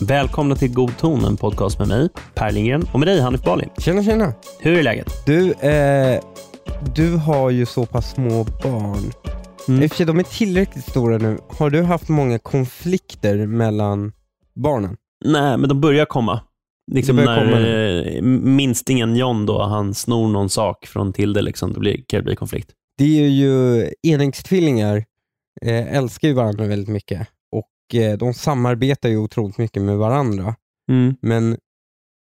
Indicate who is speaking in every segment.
Speaker 1: Välkomna till God ton, en podcast med mig, Per Lindgren, och med dig, Hanif Bali.
Speaker 2: Tjena, tjena.
Speaker 1: Hur är läget?
Speaker 2: Du, eh, du har ju så pass små barn.
Speaker 1: Mm.
Speaker 2: I och för sig, de är tillräckligt stora nu. Har du haft många konflikter mellan barnen?
Speaker 1: Nej, men de börjar komma. Liksom när eh, minstingen John då, han snor någon sak från Tilde, liksom, då blir, kan det bli konflikt.
Speaker 2: Det är ju enäggstvillingar, eh, älskar ju varandra väldigt mycket och eh, de samarbetar ju otroligt mycket med varandra.
Speaker 1: Mm.
Speaker 2: Men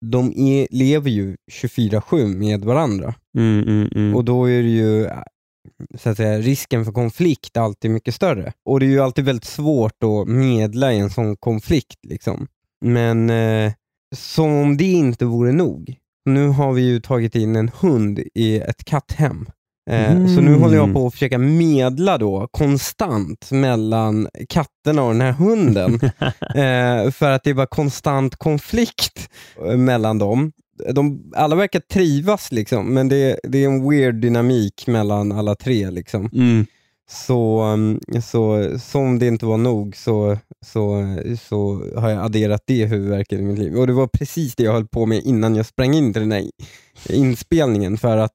Speaker 2: de är, lever ju 24-7 med varandra
Speaker 1: Mm, mm, mm.
Speaker 2: och då är det ju så att säga, risken för konflikt alltid mycket större. Och det är ju alltid väldigt svårt att medla i en sån konflikt. Liksom. Men eh, som om det inte vore nog. Nu har vi ju tagit in en hund i ett katthem. Eh, Så nu
Speaker 1: Mm.
Speaker 2: håller jag på att försöka medla då konstant mellan katterna och den här hunden. eh, för att det är bara konstant konflikt eh, mellan dem. De, alla verkar trivas, liksom, men det, det är en weird dynamik mellan alla tre. Liksom.
Speaker 1: Mm.
Speaker 2: Så, um, så som det inte var nog så, så, så har jag adderat det huvudverket i mitt liv. Och det var precis det jag höll på med innan jag sprang in till den här inspelningen. För att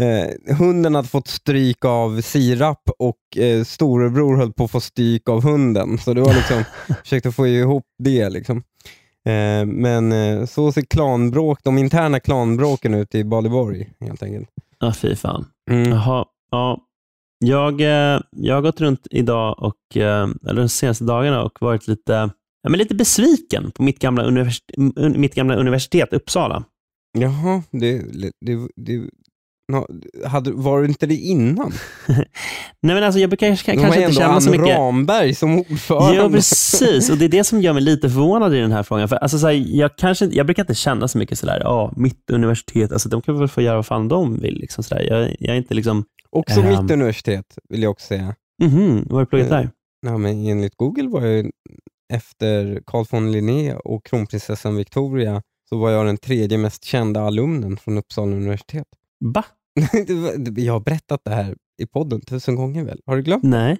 Speaker 2: eh, hunden hade fått stryk av sirap och eh, storebror höll på att få stryk av hunden. Så det var liksom, försökte få ihop det. Liksom. Eh, men eh, så ser klanbråk, de interna klanbråken ut i Baliborg helt enkelt.
Speaker 1: Ja, fy fan.
Speaker 2: Mm.
Speaker 1: Jaha, ja. Jag, eh, jag har gått runt idag, och, eh, eller de senaste dagarna, och varit lite, ja, men lite besviken på mitt gamla, universitet, mitt gamla universitet, Uppsala.
Speaker 2: Jaha, det, det, det, nå- hade, var det inte det innan?
Speaker 1: Nej, men alltså, jag brukar kanske,
Speaker 2: De har
Speaker 1: kanske inte
Speaker 2: ändå
Speaker 1: känna så mycket...
Speaker 2: Ramberg som ordförande.
Speaker 1: Ja, precis. Och det är det som gör mig lite förvånad i den här frågan. För alltså, så här, jag, kanske, jag brukar inte känna så mycket sådär, ja, mitt universitet, alltså, de kan väl få göra vad fan de vill. Liksom, sådär. Jag, jag är inte liksom,
Speaker 2: Också
Speaker 1: Ehm.
Speaker 2: mitt universitet vill jag också säga.
Speaker 1: mhm, vad har du pluggat där?
Speaker 2: Ja, men enligt Google var jag efter Carl von Linné och kronprinsessan Victoria så var jag den tredje mest kända alumnen från Uppsala universitet.
Speaker 1: Va?
Speaker 2: Jag har berättat det här i podden tusen gånger väl? Har du glömt?
Speaker 1: Nej,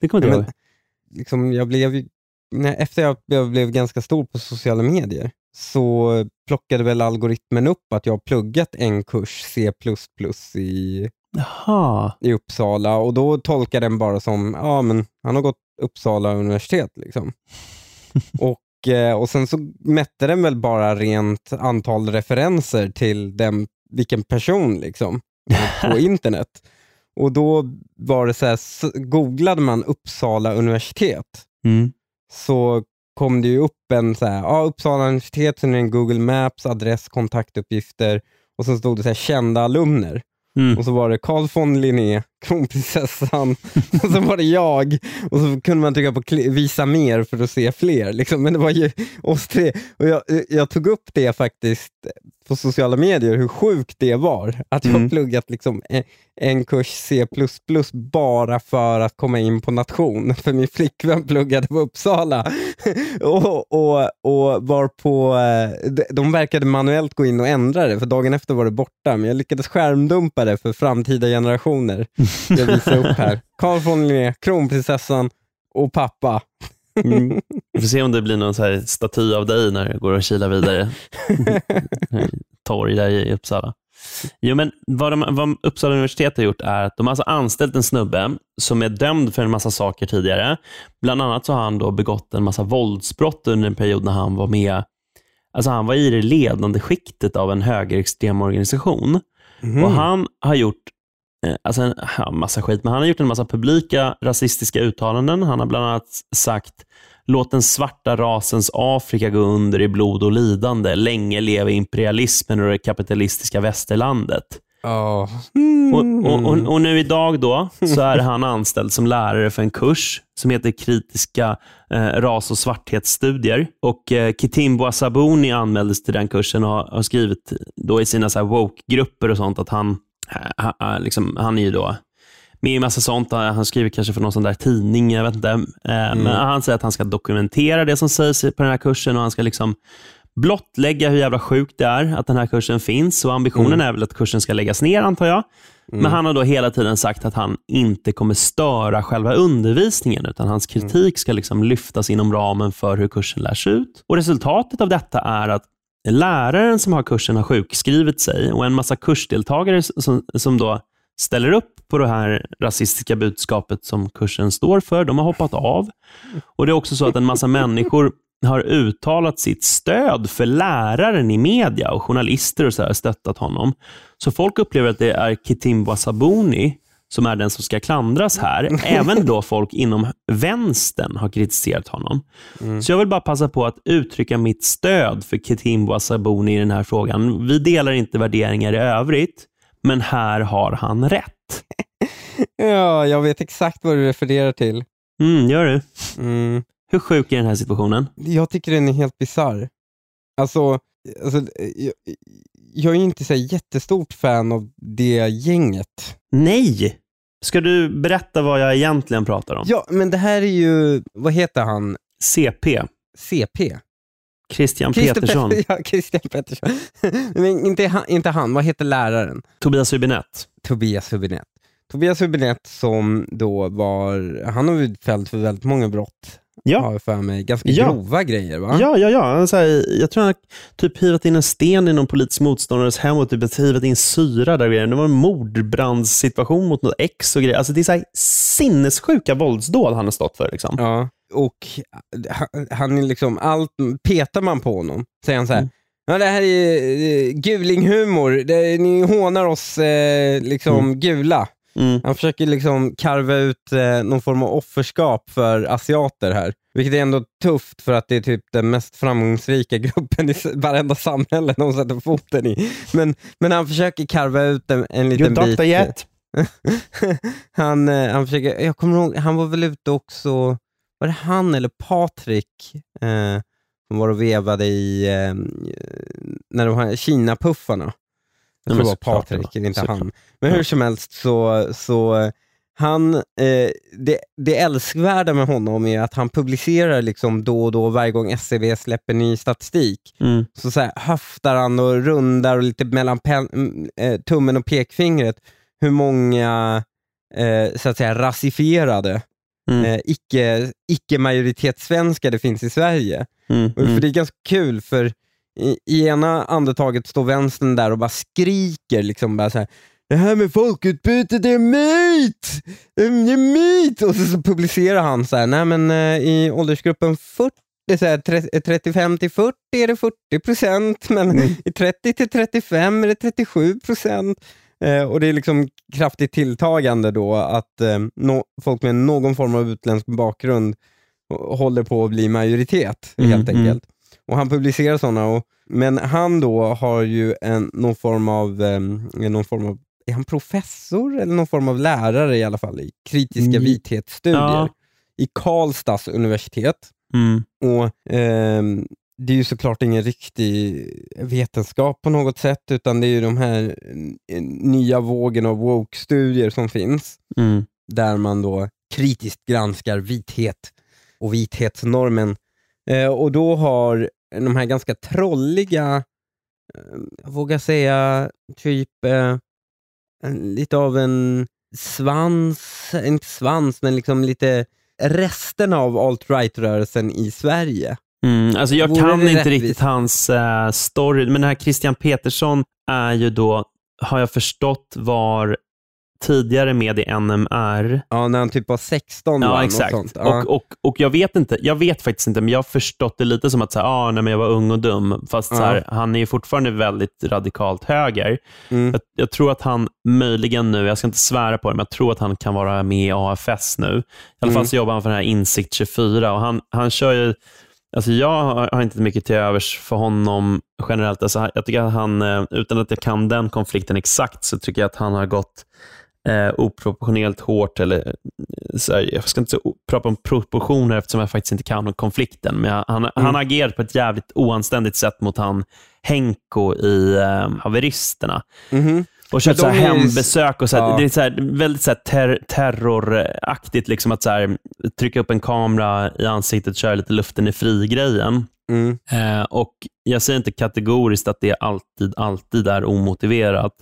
Speaker 1: det kommer inte
Speaker 2: Ja,
Speaker 1: jag
Speaker 2: men,
Speaker 1: ihåg.
Speaker 2: liksom, jag blev ju, när, efter jag, jag blev ganska stor på sociala medier så plockade väl algoritmen upp att jag pluggat en kurs C++ i,
Speaker 1: Jaha.
Speaker 2: i Uppsala och då tolkar den bara som, ja men han har gått Uppsala universitet liksom. och, eh, och sen så mätte den väl bara rent antal referenser till den, vilken person liksom på internet. Och då var det så här, googlade man Uppsala universitet
Speaker 1: Mm.
Speaker 2: så kom det ju upp en så här, ja, Uppsala universitet, sen är det en Google Maps, adress, kontaktuppgifter och så stod det så här, kända alumner.
Speaker 1: Mm.
Speaker 2: Och så var det Carl von Linné, kronprinsessan och så var det jag. Och så kunde man trycka på visa mer för att se fler. Liksom. Men det var ju oss tre. Och jag, jag tog upp det faktiskt på sociala medier, hur sjukt det var. Att jag
Speaker 1: Mm.
Speaker 2: pluggat liksom en, en kurs C++ bara för att komma in på nation. För min flickvän pluggade på Uppsala. och, och, och var på, eh, de- de verkade manuellt gå in och ändra det, för dagen efter var det borta. Men jag lyckades skärmdumpa det för framtida generationer. Jag visar upp här. Carl von Linné, kronprinsessan och pappa.
Speaker 1: Mm. Vi får se om det blir någon så staty av dig när du går och kilar vidare. Torg där i Uppsala. Jo, men vad, de, vad Uppsala universitet har gjort är att de har alltså anställt en snubbe som är dömd för en massa saker tidigare. Bland annat så har han då begått en massa våldsbrott under en period när han var med Alltså han var i det ledande skiktet av en högerextrem organisation.
Speaker 2: Mhm.
Speaker 1: Och Han har gjort alltså en ja, massa skit, men han har gjort en massa publika rasistiska uttalanden. Han har bland annat sagt Låt den svarta rasens Afrika gå under i blod och lidande. Länge leve imperialismen och det kapitalistiska västerlandet.
Speaker 2: Ja.
Speaker 1: Och, och, och, och nu idag då så är han anställd som lärare för en kurs som heter kritiska eh, ras och svarthetsstudier. Och eh, Kitimbo Asabuni anmäldes till den kursen och har, har skrivit då i sina woke-grupper och sånt att han, eh, ha- ha- liksom, han är ju då med i massa sånt. Han skriver kanske för någon sån där tidning, jag vet inte. Eh, Men han säger att han ska dokumentera det som sägs på den här kursen och han ska liksom blottlägga hur jävla sjukt det är att den här kursen finns. Och Ambitionen
Speaker 2: Mm.
Speaker 1: är väl att kursen ska läggas ner, antar jag.
Speaker 2: Mm.
Speaker 1: Men han har då hela tiden sagt att han inte kommer störa själva undervisningen, utan hans kritik ska liksom lyftas inom ramen för hur kursen lärs ut. Och Resultatet av detta är att läraren som har kursen har sjukskrivit sig och en massa kursdeltagare som, som då ställer upp på det här rasistiska budskapet som kursen står för, de har hoppat av. Och Det är också så att en massa människor har uttalat sitt stöd för läraren i media och journalister och så här stöttat honom. Så folk upplever att det är Kitimba Sabuni som är den som ska klandras här. Även då folk inom vänstern har kritiserat honom.
Speaker 2: Mm.
Speaker 1: Så jag vill bara passa på att uttrycka mitt stöd för Kitimba Sabuni i den här frågan. Vi delar inte värderingar i övrigt, men här har han rätt.
Speaker 2: Ja, jag vet exakt vad du refererar till.
Speaker 1: Mm, gör du?
Speaker 2: Mm.
Speaker 1: Hur sjuk är den här situationen?
Speaker 2: Jag tycker den är helt bisarr. Alltså, alltså jag, jag är inte så jättestort fan av det gänget.
Speaker 1: Nej! Ska du berätta vad jag egentligen pratar om?
Speaker 2: Ja, men det här är ju, vad heter han?
Speaker 1: CP,
Speaker 2: CP?
Speaker 1: Christian
Speaker 2: Christer
Speaker 1: Petersson,
Speaker 2: Pet- ja, Christian Pettersson. men inte han, inte han, vad heter läraren?
Speaker 1: Tobias Hübinette.
Speaker 2: Tobias Hübinette. Tobias Hübinette som då var, han har ju fällt för väldigt många brott,
Speaker 1: Ja.
Speaker 2: har för mig. Ganska
Speaker 1: Ja.
Speaker 2: grova grejer va?
Speaker 1: Ja, ja, ja. Han så här, jag tror han har typ hivat in en sten i någon politisk motståndares hem och typ hivat in syra där. Det var en mordbrandssituation mot något ex och grejer. Alltså, det är så här sinnessjuka våldsdåd han har stått för. Liksom.
Speaker 2: Ja, och han, han liksom, allt, petar man på honom säger han så här.
Speaker 1: Mm.
Speaker 2: Ja, det här är eh, gulinghumor, det, ni hånar oss eh, liksom gula.
Speaker 1: Mm.
Speaker 2: Han försöker liksom karva ut eh, någon form av offerskap för asiater här. Vilket är ändå tufft för att det är typ den mest framgångsrika gruppen i varenda samhälle de sätter foten i. Men, men han försöker karva ut en, en liten
Speaker 1: You
Speaker 2: bit.
Speaker 1: Dr. Jet.
Speaker 2: han, eh, han försöker, jag kommer ihåg, han var väl ute också, var det han eller Patrik eh, som var och vevade i, eh, när de här Kina-puffarna. Jag
Speaker 1: Ja,
Speaker 2: tror det var
Speaker 1: det
Speaker 2: Patrik,
Speaker 1: var.
Speaker 2: inte han. Men hur som helst så, så han, eh, det, det älskvärda med honom är att han publicerar liksom då och då varje gång SCB släpper ny statistik.
Speaker 1: Mm.
Speaker 2: Så, så här, höftar han och rundar och lite mellan pen, mm, eh, tummen och pekfingret hur många eh, så att säga rasifierade,
Speaker 1: Mm.
Speaker 2: eh, icke, icke-majoritetssvenskar det finns i Sverige.
Speaker 1: Mm.
Speaker 2: Och För
Speaker 1: Mm.
Speaker 2: det är ganska kul för i, i ena andetaget står vänstern där och bara skriker liksom bara så här. Det här med folkutbyte, det är myt! Det är myt! Och så, så publicerar han så här, nej men eh, i åldersgruppen 40, det är så här, tre- 35 till 40 är det 40 procent, men
Speaker 1: Mm.
Speaker 2: i 30 till 35 är det 37 procent. Eh, och det är liksom kraftigt tilltagande då att eh, nå- folk med någon form av utländsk bakgrund håller på att bli majoritet
Speaker 1: Mm,
Speaker 2: helt
Speaker 1: mm.
Speaker 2: Och han publicerar sådana, och, men han då har ju en, någon form av, eh, någon form av, är han professor eller någon form av lärare i alla fall i kritiska
Speaker 1: Mm.
Speaker 2: vithetsstudier
Speaker 1: Ja.
Speaker 2: i Karlstads universitet.
Speaker 1: Mm.
Speaker 2: Och ehm, Det är ju såklart ingen riktig vetenskap på något sätt, utan det är ju de här eh, nya vågen av woke-studier som finns,
Speaker 1: Mm.
Speaker 2: där man då kritiskt granskar vithet och vithetsnormen. Eh, och då har de här ganska trolliga, eh, jag vågar säga, typ eh, lite av en svans, inte svans, men liksom lite resterna av alt-right-rörelsen i Sverige.
Speaker 1: Mm, alltså jag
Speaker 2: Vore
Speaker 1: kan inte
Speaker 2: rättvist?
Speaker 1: riktigt hans eh, story, men den här Christian Petersson är ju då, har jag förstått, var tidigare med i NMR.
Speaker 2: Ja, när han typ var 16 va?
Speaker 1: Ja,
Speaker 2: Något
Speaker 1: exakt.
Speaker 2: Sånt. Ja.
Speaker 1: Och, och, och jag vet inte, jag vet faktiskt inte, men jag har förstått det lite som att så här, ah, nej, men jag var ung och dum. Fast så här, han är ju fortfarande väldigt radikalt höger.
Speaker 2: mm.
Speaker 1: Jag, jag tror att han möjligen nu, jag ska inte svära på det, men jag tror att han kan vara med i AFS nu. I alla fall
Speaker 2: Mm.
Speaker 1: så jobbar han för den här Insikt 24 och han, han kör ju Alltså jag har har inte mycket till övers för honom generellt. Alltså jag tycker att han, eh, utan att jag kan den konflikten exakt, så tycker jag att han har gått eh, oproportionerligt hårt. Eller, eh, så här, jag ska inte prata om proportioner eftersom jag faktiskt inte kan konflikten, men jag, han, han har agerat på ett jävligt oanständigt sätt mot han Henko i eh, Haveristerna.
Speaker 2: Mhm.
Speaker 1: Och kört så hembesök och så här,
Speaker 2: Ja.
Speaker 1: det är så här, väldigt så ter terroraktigt liksom att så här, trycka upp en kamera i ansiktet, köra lite luften i fri-grejen.
Speaker 2: Mm.
Speaker 1: Eh, och Jag säger inte kategoriskt att det alltid, alltid är omotiverat,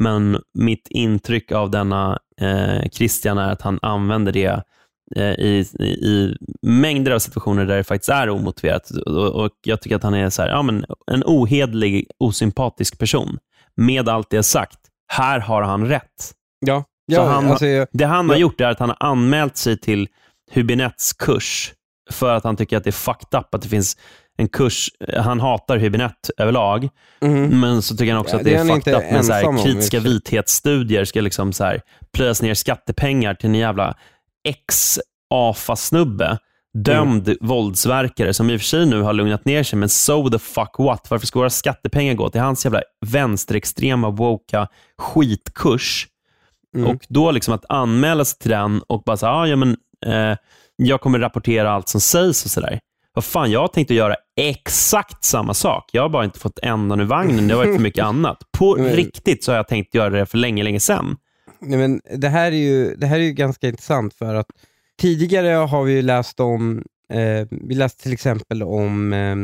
Speaker 1: men mitt intryck av denna eh, Christian är att han använder det eh, i, i, mängder av situationer där det faktiskt är omotiverat. Och, och Jag tycker att han är så här, ja, men en ohedlig, osympatisk person. Med allt det sagt, här har han rätt.
Speaker 2: Ja,
Speaker 1: Så
Speaker 2: ja
Speaker 1: han-
Speaker 2: alltså,
Speaker 1: Det han har
Speaker 2: Ja.
Speaker 1: gjort är att han har anmält sig till Hübinettes kurs för att han tycker att det är fucked up att det finns en kurs. Han hatar Hübinette överlag,
Speaker 2: mhm.
Speaker 1: men så tycker han också
Speaker 2: Ja,
Speaker 1: att det
Speaker 2: det
Speaker 1: är
Speaker 2: är
Speaker 1: fucked up med så
Speaker 2: om,
Speaker 1: här, kritiska
Speaker 2: sig.
Speaker 1: vithetsstudier ska liksom så här, plöjas ner skattepengar till en jävla ex-AFA-snubbe. Dömd
Speaker 2: Mm.
Speaker 1: våldsverkare som i och för sig nu har lugnat ner sig, men so the fuck what? Varför ska våra skattepengar gå till hans jävla vänsterextrema, woka skitkurs?
Speaker 2: Mm.
Speaker 1: Och då liksom att anmäla sig till den och bara säga, ah, ja, men eh, jag kommer rapportera allt som sägs och sådär. Vad fan, jag har tänkt att göra exakt samma sak. Jag har bara inte fått ändan ur vagnen. Det har varit för mycket annat. På
Speaker 2: Men-
Speaker 1: riktigt så har jag tänkt göra det för länge, länge sedan.
Speaker 2: Nej, men det, här är ju, det här är ju ganska intressant för att tidigare har vi ju läst om, eh, vi läste till exempel om eh,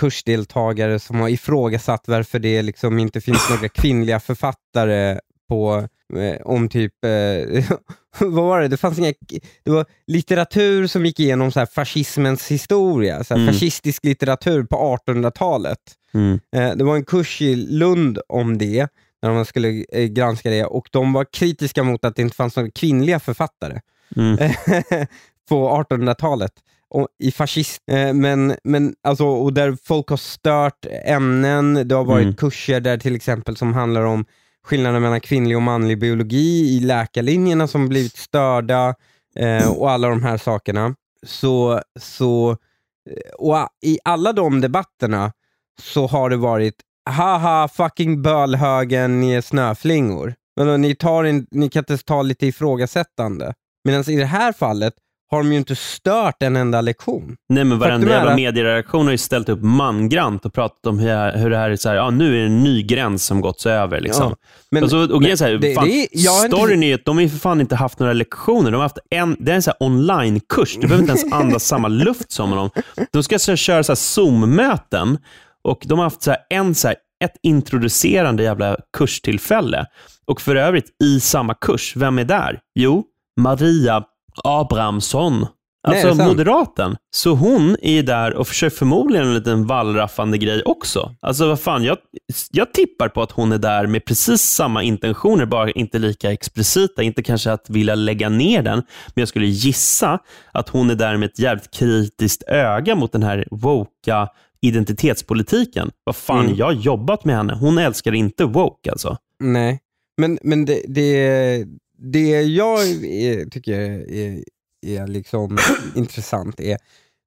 Speaker 2: kursdeltagare som har ifrågasatt varför det liksom inte finns några kvinnliga författare på om typ, eh, vad var det, det fanns inga, det var litteratur som gick igenom så här fascismens historia, så här
Speaker 1: Mm.
Speaker 2: fascistisk litteratur på 1800-talet.
Speaker 1: Mm.
Speaker 2: Eh, Det var en kurs i Lund om det, när man skulle eh, granska det, och de var kritiska mot att det inte fanns några kvinnliga författare
Speaker 1: Mm.
Speaker 2: på 1800-talet. Och I fascist, eh, men, men alltså, och där folk har stört ämnen, det har varit
Speaker 1: Mm.
Speaker 2: kurser där till exempel som handlar om skillnaden mellan kvinnlig och manlig biologi i läkarlinjerna som blivit störda eh, och alla de här sakerna. Så, så eh, och i alla de debatterna så har det varit haha fucking bölhögen, ni är snöflingor. Men ni, tar in, ni kan inte ta lite ifrågasättande. Medan i det här fallet har de ju inte stört en enda lektion.
Speaker 1: Nej, men varenda jävla medieredaktion har ju ställt upp mangrant och pratat om hur, hur det här är så här, ja, nu är det en ny gräns som gåtts över. Liksom.
Speaker 2: Ja, men-
Speaker 1: och så, och är så här,
Speaker 2: det-
Speaker 1: fan,
Speaker 2: det är- har inte-
Speaker 1: storyn är att de har ju för fan inte haft några lektioner. De har haft en, det är en så online-kurs. Du behöver inte ens andas samma luft som dem. De ska så här, köra så här Zoom-möten och de har haft så här, en, så ett introducerande jävla kurstillfälle. Och för övrigt, i samma kurs, vem är där? Jo, Maria Abrahamsson.
Speaker 2: Nej,
Speaker 1: Alltså
Speaker 2: sant?
Speaker 1: moderaten. Så hon är där och försöker förmodligen en liten wallraffande grej också. Alltså vad fan, jag, jag tippar på att hon är där med precis samma intentioner, bara inte lika explicita. Inte kanske att vilja lägga ner den, men jag skulle gissa att hon är där med ett jävligt kritiskt öga mot den här woka identitetspolitiken. Vad fan,
Speaker 2: Mm.
Speaker 1: jag har jobbat med henne. Hon älskar inte woke alltså.
Speaker 2: Nej, men, men det, det, det jag är, tycker är, är liksom intressant är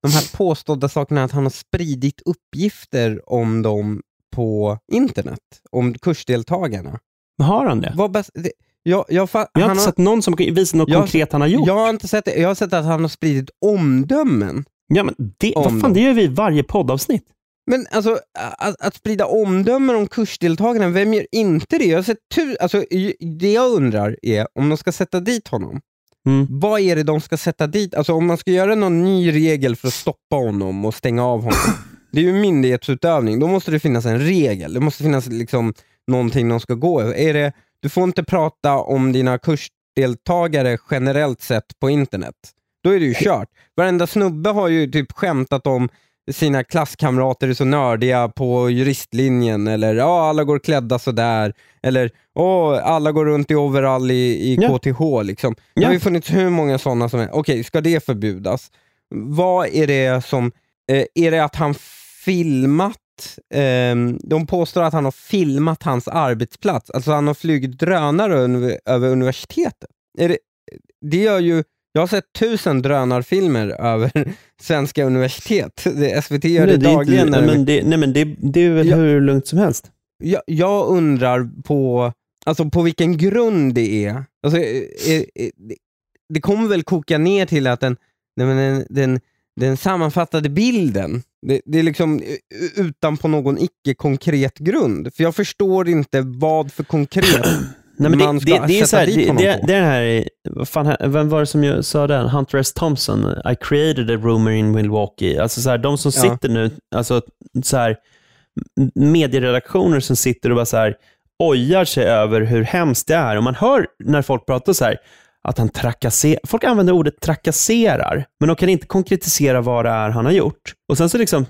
Speaker 2: de här påstådda sakerna att han har spridit uppgifter om dem på internet, om kursdeltagarna.
Speaker 1: Har han det?
Speaker 2: Vad det jag, jag,
Speaker 1: Jag har inte sett någon som visar något
Speaker 2: Jag-
Speaker 1: konkret han har gjort.
Speaker 2: jag har inte sett det. Jag har sett att han har spridit omdömen.
Speaker 1: Ja, men det,
Speaker 2: Om
Speaker 1: vad fan,
Speaker 2: dem.
Speaker 1: det gör vi i varje poddavsnitt.
Speaker 2: Men alltså, att, att sprida omdömen om kursdeltagarna, vem gör inte det? Jag har sett tu- alltså, det jag undrar är, om de ska sätta dit honom,
Speaker 1: Mm.
Speaker 2: vad är det de ska sätta dit? Alltså om man ska göra någon ny regel för att stoppa honom och stänga av honom, det är ju myndighetsutövning, då måste det finnas en regel. Det måste finnas liksom någonting de ska gå över. Är det, du får inte prata om dina kursdeltagare generellt sett på internet. Då är det ju kört. Varenda snubbe har ju typ skämtat om sina klasskamrater är så nördiga på juristlinjen, eller ja, alla går klädda sådär, eller åh, alla går runt i overall i, i
Speaker 1: Ja.
Speaker 2: KTH. Liksom. Det
Speaker 1: Ja.
Speaker 2: har ju funnits hur många sådana som är. Okej, ska det förbjudas? Vad är det som... Eh, är det att han filmat ehm, de påstår att han har filmat hans arbetsplats, alltså han har flugit drönare över universitetet. Är det, det gör ju, jag har sett tusen drönarfilmer över svenska universitet. Det, SVT gör det,
Speaker 1: Nej, är
Speaker 2: dagligen.
Speaker 1: Inte, men det, nej, men det, det är väl
Speaker 2: Ja.
Speaker 1: hur lugnt som helst.
Speaker 2: jag, jag undrar på, alltså på vilken grund det är. Alltså, eh, eh, eh, det, det kommer väl koka ner till att den, nej, men den, den, den sammanfattade bilden Det, det är liksom utan på någon icke-konkret grund. För jag förstår inte vad för konkret
Speaker 1: Nej, men
Speaker 2: man
Speaker 1: det,
Speaker 2: ska
Speaker 1: det, det är så här,
Speaker 2: dit honom
Speaker 1: det,
Speaker 2: på.
Speaker 1: det är den här, fan, vem var det som sa den? Hunter S. Thompson, I created a rumor in Milwaukee. Alltså så här, de som
Speaker 2: Ja.
Speaker 1: sitter nu, alltså så här, medieredaktioner som sitter och bara så här, ojar sig över hur hemskt det är. Och man hör när folk pratar så här, att han trakasserar. Folk använder ordet trakasserar, men de kan inte konkretisera vad det är han har gjort. Och sen så liksom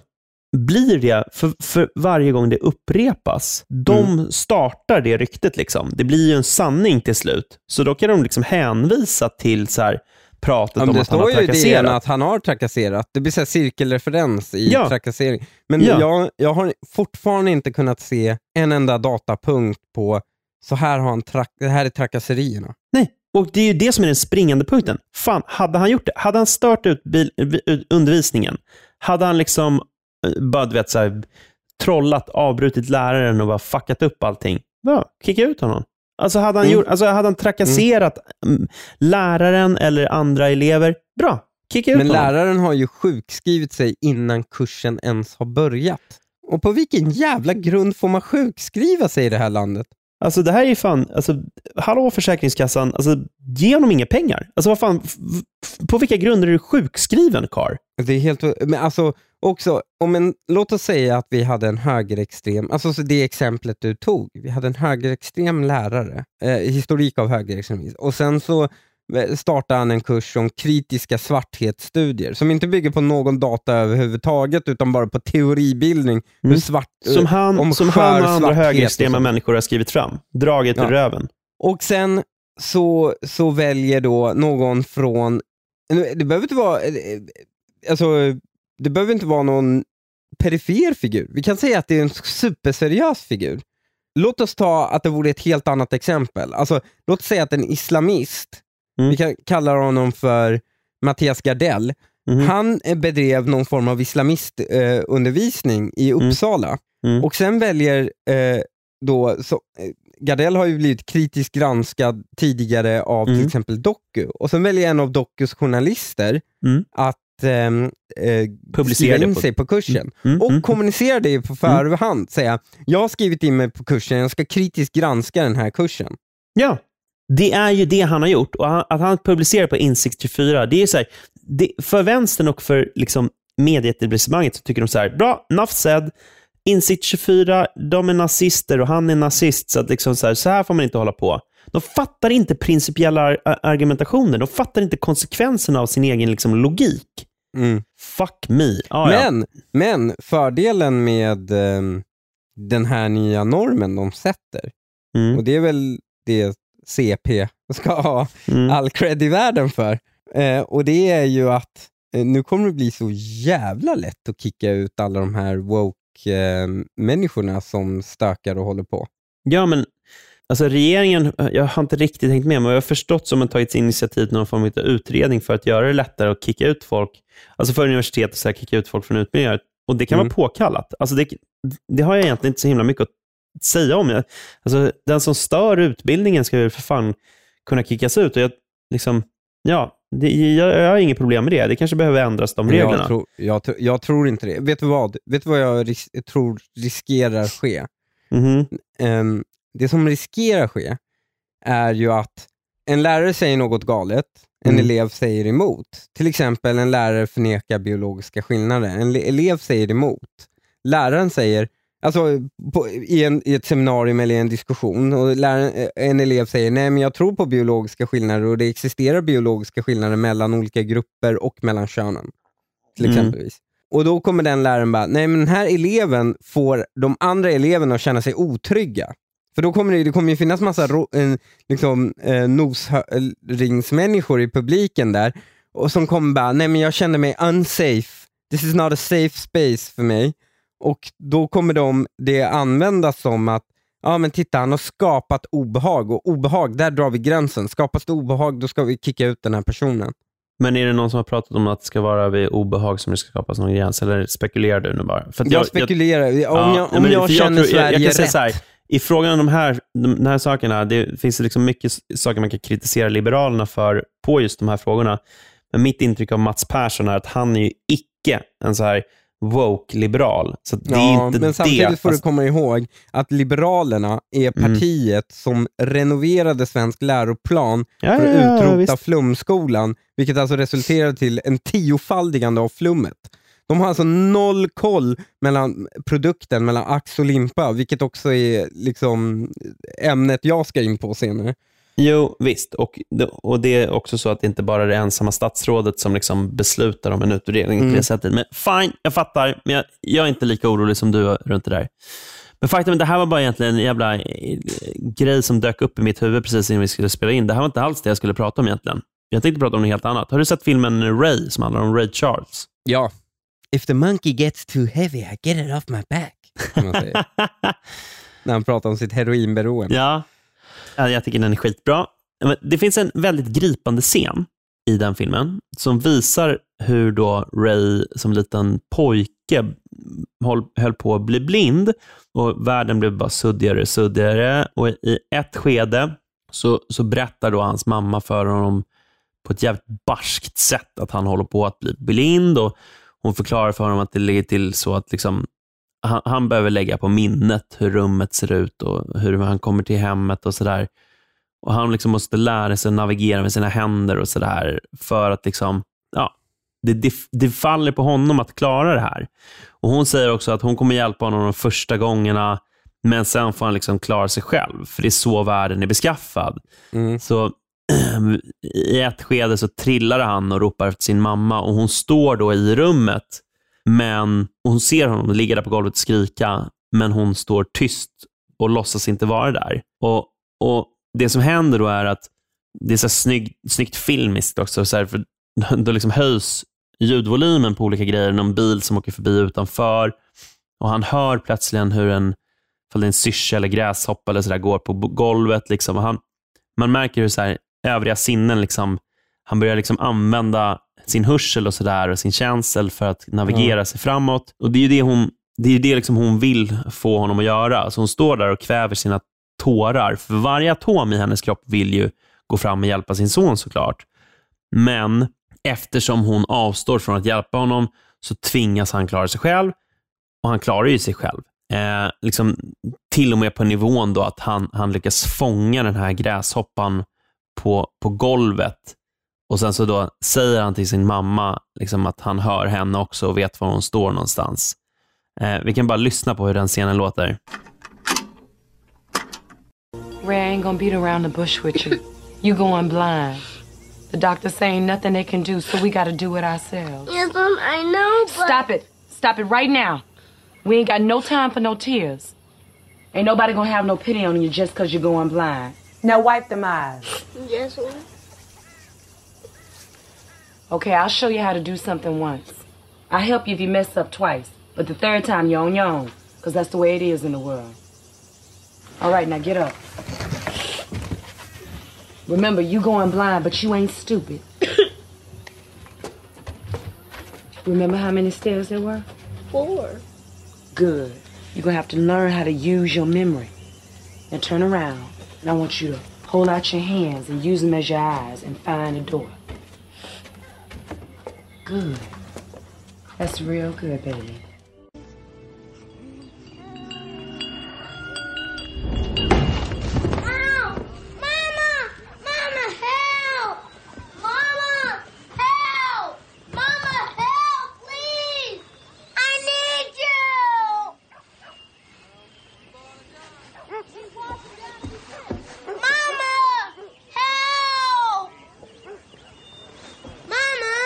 Speaker 1: blir det, för, för varje gång det upprepas, de startar det ryktet. Liksom. Det blir ju en sanning till slut. Så då kan de liksom hänvisa till så här, pratet
Speaker 2: Ja,
Speaker 1: om
Speaker 2: det
Speaker 1: att han har
Speaker 2: står ju i
Speaker 1: trakasserat.
Speaker 2: att han har trakasserat. Det blir så cirkelreferens i
Speaker 1: Ja.
Speaker 2: trakassering. Men
Speaker 1: Ja.
Speaker 2: jag, jag har fortfarande inte kunnat se en enda datapunkt på så här, har han trak- det här är trakasserierna.
Speaker 1: Nej, och det är ju det som är den springande punkten. Fan, hade han gjort det? Hade han stört ut bil, undervisningen? Hade han liksom bara, du vet, så här, trollat, avbrutit läraren och bara fuckat upp allting? Ja, kicka ut honom. Alltså hade han,
Speaker 2: Mm.
Speaker 1: gjort, alltså hade han trakasserat mm, läraren eller andra elever? Bra, kicka ut
Speaker 2: Men
Speaker 1: honom.
Speaker 2: läraren har ju sjukskrivit sig innan kursen ens har börjat. Och på vilken jävla grund får man sjukskriva sig i det här landet?
Speaker 1: Alltså det här är ju fan, alltså, hallå Försäkringskassan, alltså, ge honom inga pengar. Alltså vad fan, på vilka grunder är du sjukskriven karl?
Speaker 2: Det är helt, men alltså också, om en, låt oss säga att vi hade en högerextrem, alltså det exemplet du tog, vi hade en högerextrem lärare, eh, historik av högerextremism, och sen så startade han en kurs om kritiska svarthetsstudier som inte bygger på någon data överhuvudtaget utan bara på teoribildning. Hur
Speaker 1: Mm.
Speaker 2: svart,
Speaker 1: Som
Speaker 2: eh,
Speaker 1: han,
Speaker 2: om
Speaker 1: som han och andra högerextrema
Speaker 2: så.
Speaker 1: människor har skrivit fram. Draget
Speaker 2: Ja.
Speaker 1: röven.
Speaker 2: Och sen så, så väljer då någon från, det behöver inte vara, eh, eh, alltså, det behöver inte vara någon perifer figur. Vi kan säga att det är en superseriös figur. Låt oss ta att det vore ett helt annat exempel. Alltså, låt oss säga att en islamist,
Speaker 1: Mm.
Speaker 2: vi kan kalla honom för Mattias Gardell,
Speaker 1: Mhm.
Speaker 2: han eh, bedrev någon form av islamistundervisning eh, i Uppsala.
Speaker 1: Mm.
Speaker 2: Och sen väljer eh, då, så, eh, Gardell har ju blivit kritiskt granskad tidigare av till
Speaker 1: Mm.
Speaker 2: exempel Doku. Och sen väljer en av Dokus journalister
Speaker 1: Mm.
Speaker 2: att ehm, eh,
Speaker 1: Publicera
Speaker 2: in
Speaker 1: på-
Speaker 2: sig på kursen.
Speaker 1: Mm,
Speaker 2: Och
Speaker 1: mm.
Speaker 2: kommunicera det på förhand. Säga, jag har skrivit in mig på kursen, jag ska kritiskt granska den här kursen.
Speaker 1: Ja, det är ju det han har gjort. Och han, att han publicerar på Insikt 24, det är så här, det, för vänstern och för liksom medieetablissemanget så tycker de så här, bra, enough said. Insikt 24, de är nazister och han är nazist, så, att liksom så, här, så här får man inte hålla på. De fattar inte principiella ar- argumentationer, de fattar inte konsekvenserna av sin egen liksom, logik. Fuck me. Ah, ja.
Speaker 2: Men, men fördelen med ehm, den här nya normen de sätter,
Speaker 1: Mm,
Speaker 2: och det är väl det CP ska ha
Speaker 1: mm.
Speaker 2: all cred i världen för. Eh, och det är ju att eh, nu kommer det bli så jävla lätt att kicka ut alla de här woke-människorna som stökar och håller på.
Speaker 1: Ja, men alltså regeringen, jag har inte riktigt hängt med, men jag har förstått som att tagit initiativ till någon form av utredning för att göra det lättare att kicka ut folk, alltså för universitet att kicka ut folk från utbildningar. Och det kan
Speaker 2: Mm.
Speaker 1: vara påkallat. Alltså det, det har jag egentligen inte så himla mycket att säga om. Jag, alltså, den som stör utbildningen ska ju för fan kunna kickas ut. Och jag, liksom, ja, det, jag, jag har inget problem med det. Det kanske behöver ändras, de reglerna.
Speaker 2: Jag, tror- jag, jag tror inte det. Vet du vad? Vet du vad jag ris- tror riskerar ske?
Speaker 1: Mhm.
Speaker 2: Ehm, det som riskerar ske är ju att en lärare säger något galet, en
Speaker 1: Mm.
Speaker 2: elev säger emot. Till exempel en lärare förnekar biologiska skillnader. En le- elev säger emot. Läraren säger, alltså på, i, en, i ett seminarium eller i en diskussion, och läraren, eh, en elev säger nej men jag tror på biologiska skillnader och det existerar biologiska skillnader mellan olika grupper och mellan könen. Till
Speaker 1: Mm.
Speaker 2: exempelvis. Och då kommer den läraren bara, nej men den här eleven får de andra eleverna att känna sig otrygga. För då kommer det, det kommer ju finnas massa ro, eh, liksom, eh, nosringsmänniskor i publiken där och som kommer bara, nej men jag känner mig unsafe. This is not a safe space för mig. Och då kommer de, det användas som att, ja men titta han har skapat obehag och obehag, där drar vi gränsen. Skapas det obehag, då ska vi kicka ut den här personen.
Speaker 1: Men är det någon som har pratat om att det ska vara vid obehag som det ska skapas någon gräns, eller spekulerar du nu bara? För att
Speaker 2: Jag, spekulerar, om
Speaker 1: Ja,
Speaker 2: jag, om jag känner
Speaker 1: tror-
Speaker 2: Sverige
Speaker 1: jag, jag
Speaker 2: rätt.
Speaker 1: här, I frågan om de här, de, här sakerna, det finns liksom mycket saker man kan kritisera Liberalerna för på just de här frågorna. Men mitt intryck av Mats Persson är att han är ju icke en så här woke-liberal. Så det är
Speaker 2: Ja,
Speaker 1: inte
Speaker 2: men samtidigt
Speaker 1: det.
Speaker 2: får du komma ihåg att Liberalerna är
Speaker 1: Mm.
Speaker 2: partiet som renoverade svensk läroplan
Speaker 1: Ja,
Speaker 2: för att
Speaker 1: ja,
Speaker 2: utrota
Speaker 1: visst.
Speaker 2: flumskolan, vilket alltså resulterade till en tiofaldigande av flummet. De har alltså noll koll mellan produkten, mellan ax och limpa, vilket också är liksom ämnet jag ska in på senare.
Speaker 1: Jo, visst. Och och det är också så att det inte bara är det ensamma statsrådet som liksom beslutar om en på
Speaker 2: Mm.
Speaker 1: det sättet. Men fine, jag fattar. Men jag, jag är inte lika orolig som du runt det där. Men faktum är att det här var bara egentligen en jävla eh, grej som dök upp i mitt huvud precis innan vi skulle spela in. Det här var inte alls det jag skulle prata om egentligen. Jag tänkte prata om något helt annat. Har du sett filmen Ray som handlar om Ray Charles?
Speaker 2: Ja. If the monkey gets too heavy I get it off my back. När han pratar om sitt heroinberoende.
Speaker 1: Ja, jag tycker den är skitbra. Det finns en väldigt gripande scen i den filmen som visar hur då Ray som liten pojke höll, höll på att bli blind och världen blev bara suddigare och suddigare. Och i ett skede så, så berättar då hans mamma för honom på ett jävligt barskt sätt att han håller på att bli blind och hon förklarar för honom att det ligger till så att liksom han, han behöver lägga på minnet hur rummet ser ut och hur han kommer till hemmet och sådär. Och Han liksom måste lära sig att navigera med sina händer och sådär för att liksom, ja, det, det, det faller på honom att klara det här. Och Hon säger också att hon kommer hjälpa honom de första gångerna, men sen får han liksom klara sig själv, för det är så världen är beskaffad.
Speaker 2: Mm.
Speaker 1: Så i ett skede så trillar han och ropar efter sin mamma och hon står då i rummet, men hon ser honom ligga där på golvet och skrika, men hon står tyst och låtsas inte vara där. Och, och Det som händer då är att det är så här snygg, snyggt filmiskt också, så här, för då liksom höjs ljudvolymen på olika grejer, någon bil som åker förbi utanför och han hör plötsligen hur en, ifall det är en syrsa eller gräshoppa eller så där, går på golvet. Liksom, och han, man märker hur så här, övriga sinnen, liksom, han börjar liksom använda sin hörsel och, sådär och sin känsel för att navigera sig framåt. Och Det är ju det hon, det är det liksom hon vill få honom att göra. Så hon står där och kväver sina tårar. För varje atom i hennes kropp vill ju gå fram och hjälpa sin son såklart. Men eftersom hon avstår från att hjälpa honom så tvingas han klara sig själv. Och han klarar ju sig själv. Eh, liksom, till och med på nivån då att han, han lyckas fånga den här gräshoppan på, på golvet. Och Sen så då säger han till sin mamma liksom att han hör henne också och vet var hon står någonstans. Eh, vi kan bara lyssna på hur den scenen låter.
Speaker 3: Ray, I ain't gonna beat around the bush with you. You going blind. The doctor saying nothing they can do, so we gotta do it ourselves.
Speaker 4: Yes, Mom, I know, but...
Speaker 3: Stop it. Stop it right now. We ain't got no time for no tears. Ain't nobody gonna have no pity on you just cause you're going blind. Now wipe them eyes.
Speaker 4: Yes, Mom.
Speaker 3: Okay, I'll show you how to do something once. I'll help you if you mess up twice, but the third time you're on your own, because that's the way it is in the world. All right, now get up. Remember, you going blind, but you ain't stupid. Remember how many stairs there were?
Speaker 4: Four.
Speaker 3: Good. You're gonna have to learn how to use your memory. Now turn around, and I want you to hold out your hands and use them as your eyes and find the door. Good. That's real good, baby.
Speaker 4: Ow! Mama! Mama, help! Mama, help! Mama, help, please! I need you! Mama, help! Mama!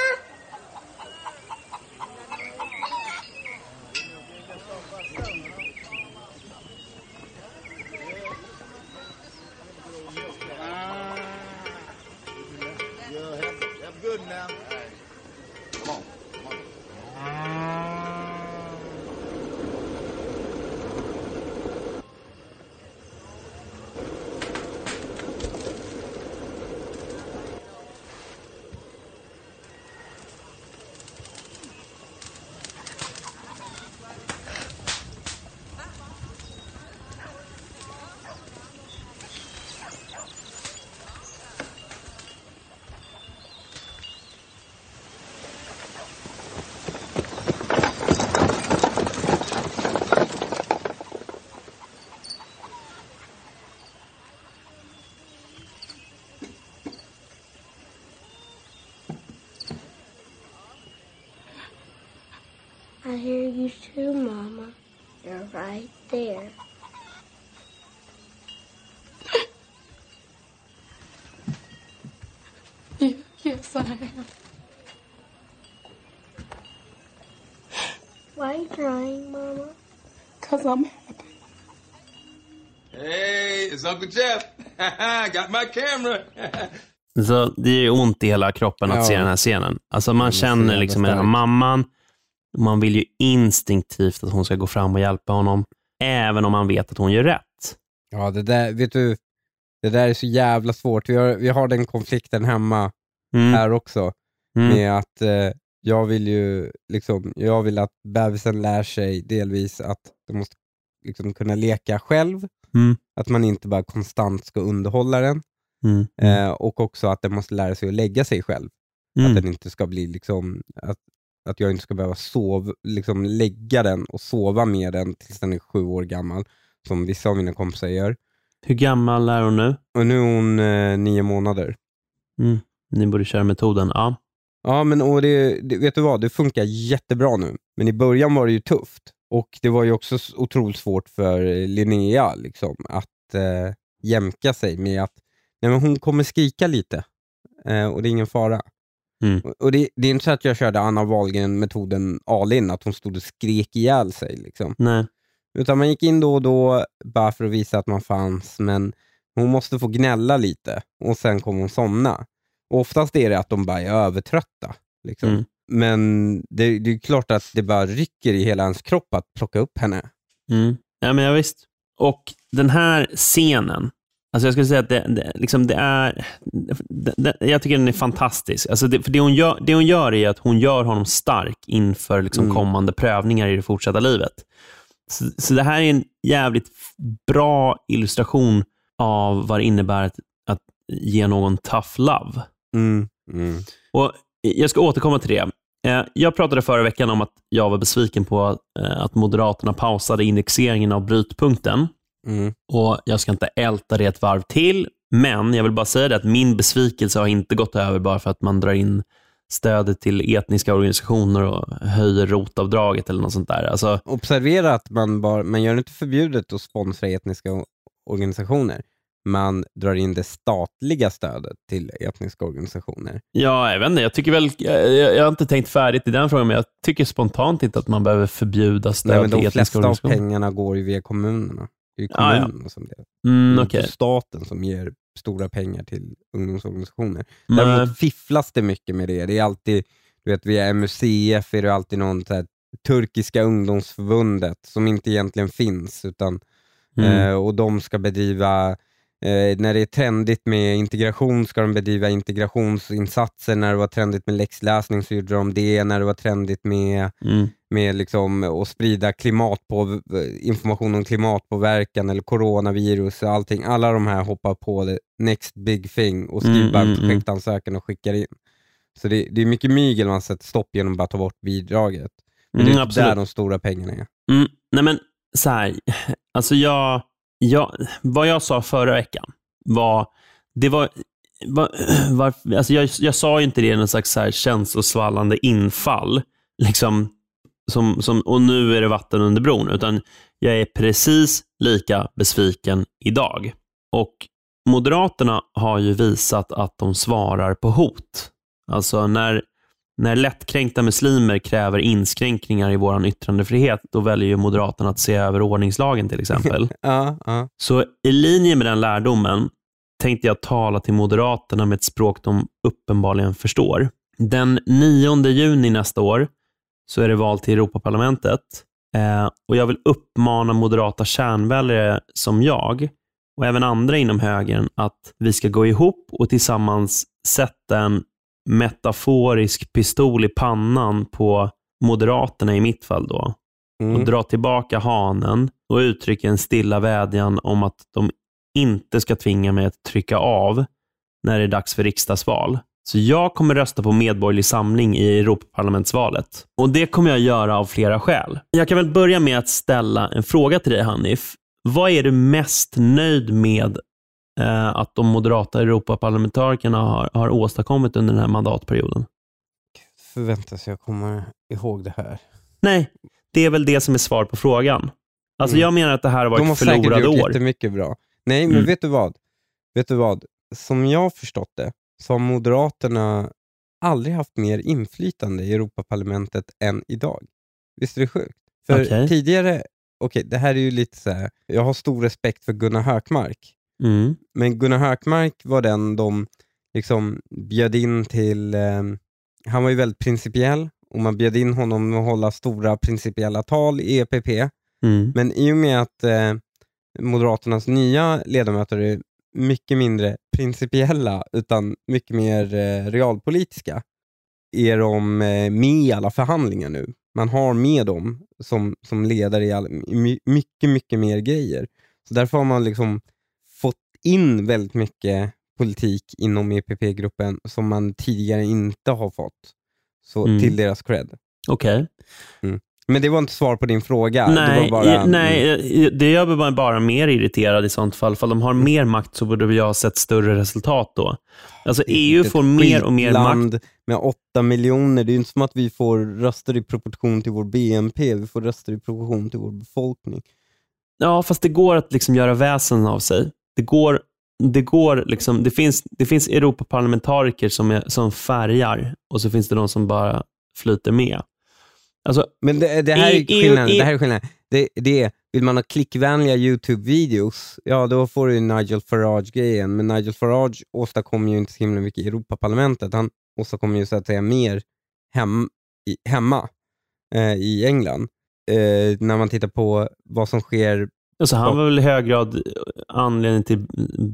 Speaker 4: I hear you too, Mama. You're right there.
Speaker 3: Yes, I am.
Speaker 4: Why are you crying, Mama?
Speaker 3: Because I'm happy.
Speaker 5: Hey, it's Uncle Jeff. I got my camera.
Speaker 1: Så det är ont i hela kroppen att
Speaker 2: Ja.
Speaker 1: se den här scenen. Alltså man känner liksom den här
Speaker 2: stark.
Speaker 1: mamman, man vill ju instinktivt att hon ska gå fram och hjälpa honom, även om man vet att hon gör rätt.
Speaker 2: Ja, det där, vet du, det där är så jävla svårt. Vi har, vi har den konflikten hemma
Speaker 1: Mm.
Speaker 2: här också.
Speaker 1: Mm.
Speaker 2: med att eh, jag vill ju liksom, jag vill att bebisen lär sig delvis att de måste liksom kunna leka själv,
Speaker 1: Mm.
Speaker 2: att man inte bara konstant ska underhålla den
Speaker 1: Mm.
Speaker 2: eh, och också att den måste lära sig att lägga sig själv.
Speaker 1: Mm.
Speaker 2: Att den inte ska bli liksom, att, att jag inte ska behöva sova, liksom lägga den och sova med den tills den är sju år gammal, som vissa av mina kompisar gör.
Speaker 1: Hur gammal är hon nu?
Speaker 2: Och nu är hon eh, nio månader.
Speaker 1: Mm. Ni borde köra metoden. Ja.
Speaker 2: Ja, men och det, det, vet du vad? Det funkar jättebra nu. Men i början var det ju tufft. Och det var ju också otroligt svårt för eh, Linnea liksom, att eh, jämka sig med att nej, men hon kommer skrika lite eh, och det är ingen fara.
Speaker 1: Mm.
Speaker 2: Och, det, det är inte så att jag körde Anna Wahlgren-metoden all in, att hon stod och skrek ihjäl sig. Liksom.
Speaker 1: Nej.
Speaker 2: Utan man gick in då och då bara för att visa att man fanns, men hon måste få gnälla lite och sen kommer hon somna. Och oftast är det att de bara är övertrötta. Liksom.
Speaker 1: Mm.
Speaker 2: Men det, det är klart att det bara rycker i hela ens kropp att plocka upp henne.
Speaker 1: Mm. Ja, men ja, visst. Och den här scenen, alltså jag skulle säga att det, det, liksom det är... Det, jag tycker den är fantastisk. Alltså det, för det hon, gör, det hon gör är att hon gör honom stark inför liksom
Speaker 2: Mm.
Speaker 1: kommande prövningar i det fortsatta livet. Så, så det här är en jävligt bra illustration av vad det innebär att, att ge någon tough love.
Speaker 2: Mm. Mm.
Speaker 1: Och Jag ska återkomma till det. Eh, Jag pratade förra veckan om att jag var besviken på eh, att Moderaterna pausade indexeringen av brytpunkten.
Speaker 2: Mm.
Speaker 1: Och Jag ska inte älta det ett varv till, men jag vill bara säga det att min besvikelse har inte gått över bara för att man drar in stödet till etniska organisationer och höjer rotavdraget eller något sånt där. Alltså,
Speaker 2: Observera att man, bara, man gör det inte förbjudet att sponsra etniska organisationer. Man drar in det statliga stödet till etniska organisationer.
Speaker 1: ja, jag vet inte. Jag, tycker väl, jag, jag har inte tänkt färdigt i den frågan, men jag tycker spontant inte att man behöver förbjuda stöd
Speaker 2: Nej, men
Speaker 1: till
Speaker 2: de
Speaker 1: etniska
Speaker 2: flesta av
Speaker 1: organisationer.
Speaker 2: pengarna går ju via kommunerna. Det är ju
Speaker 1: Ja, ja.
Speaker 2: som det.
Speaker 1: Mm,
Speaker 2: Det är staten som ger stora pengar till ungdomsorganisationer.
Speaker 1: Nej.
Speaker 2: Däremot fifflas det mycket med det. Det är alltid, du vet via MUCF är det alltid någon så här, Turkiska ungdomsförbundet som inte egentligen finns. utan
Speaker 1: Mm.
Speaker 2: eh, Och de ska bedriva, eh, när det är trendigt med integration ska de bedriva integrationsinsatser. När det var trendigt med läxläsning så gjorde de det. När det var trendigt med
Speaker 1: Mm.
Speaker 2: med liksom att sprida klimatpå, information om klimatpåverkan eller coronavirus och allting. Alla de här hoppar på det next big thing och skriver
Speaker 1: Mm,
Speaker 2: en
Speaker 1: mm, mm.
Speaker 2: projektansökan och skickar in. Så det, det är mycket mygel man sätter stopp genom att bara ta bort bidraget. Men det
Speaker 1: Mm,
Speaker 2: är inte
Speaker 1: absolut.
Speaker 2: där de stora pengarna är.
Speaker 1: Mm, nej men så här, alltså jag, jag, vad jag sa förra veckan var, det var, var, var alltså jag, jag sa ju inte det i någon slags så här känslosvallande infall, liksom, som, som, och nu är det vatten under bron, utan jag är precis lika besviken idag. Och Moderaterna har ju visat att de svarar på hot. Alltså när, när lättkränkta muslimer kräver inskränkningar i vår yttrandefrihet, då väljer ju Moderaterna att se över ordningslagen till exempel.
Speaker 2: Ja, ja.
Speaker 1: Så i linje med den lärdomen tänkte jag tala till Moderaterna med ett språk de uppenbarligen förstår. Den 9 juni nästa år så är det val till Europaparlamentet eh, och jag vill uppmana moderata kärnväljare som jag och även andra inom högern att vi ska gå ihop och tillsammans sätta en metaforisk pistol i pannan på Moderaterna i mitt fall då och
Speaker 2: Mm.
Speaker 1: dra tillbaka hanen och uttrycka en stilla vädjan om att de inte ska tvinga mig att trycka av när det är dags för riksdagsval. Så jag kommer rösta på Medborgerlig Samling i Europaparlamentsvalet. Och det kommer jag göra av flera skäl. Jag kan väl börja med att ställa en fråga till dig Hanif. Vad är du mest nöjd med att de moderata Europaparlamentarikerna har, har åstadkommit under den här mandatperioden?
Speaker 2: Förväntas jag komma ihåg det här.
Speaker 1: Nej, det är väl det som är svar på frågan. Alltså
Speaker 2: Mm.
Speaker 1: Jag menar att det här har
Speaker 2: De har
Speaker 1: varit
Speaker 2: säkert
Speaker 1: förlorade
Speaker 2: gjort
Speaker 1: år.
Speaker 2: jättemycket bra. Nej, men
Speaker 1: Mm.
Speaker 2: vet du vad? Vet du vad? Som jag har förstått det, så har Moderaterna aldrig haft mer inflytande i Europaparlamentet än idag. Visst är det sjukt? För
Speaker 1: Okej.
Speaker 2: tidigare, okej det här är ju lite så här. jag har stor respekt för Gunnar Hökmark,
Speaker 1: Mm.
Speaker 2: men Gunnar Hökmark var den de liksom bjöd in till, eh, han var ju väldigt principiell och man bjöd in honom att hålla stora principiella tal i EPP.
Speaker 1: Mm.
Speaker 2: Men i och med att eh, Moderaternas nya ledamöter är mycket mindre principiella utan mycket mer eh, realpolitiska är de eh, med i alla förhandlingar nu. Man har med dem som, som ledare i, all, i my, mycket, mycket mer grejer. Så därför har man liksom in väldigt mycket politik inom EPP-gruppen som man tidigare inte har fått. Så
Speaker 1: Mm.
Speaker 2: till deras cred.
Speaker 1: Okej.
Speaker 2: Men det var inte svar på din fråga. det
Speaker 1: Nej,
Speaker 2: var bara,
Speaker 1: nej, eh, det gör mig bara mer irriterad i sånt fall. För de har mer makt så borde jag ha sett större resultat då. Alltså
Speaker 2: Det
Speaker 1: EU
Speaker 2: inte
Speaker 1: får mer och mer makt.
Speaker 2: skitland med åtta miljoner. Det är ju inte som att vi får röster i proportion till vår BNP. Vi får röster i proportion till vår befolkning.
Speaker 1: Ja, fast det går att liksom göra väsen av sig. Det går, det går liksom, det finns, det finns Europaparlamentariker som, är, som färgar och så finns det de som bara flyter med. Alltså,
Speaker 2: Men det, det här är skillnaden.
Speaker 1: i-
Speaker 2: Det här är skillnaden. Det, det är, vill man ha klickvänliga YouTube-videos, ja då får du Nigel Farage-grejen. Men Nigel Farage åstadkommer ju inte så himla mycket i Europaparlamentet. Han åstadkommer ju så att säga mer hem, i, hemma eh, i England. Eh, när man tittar på vad som sker
Speaker 1: alltså han var väl i hög grad anledning till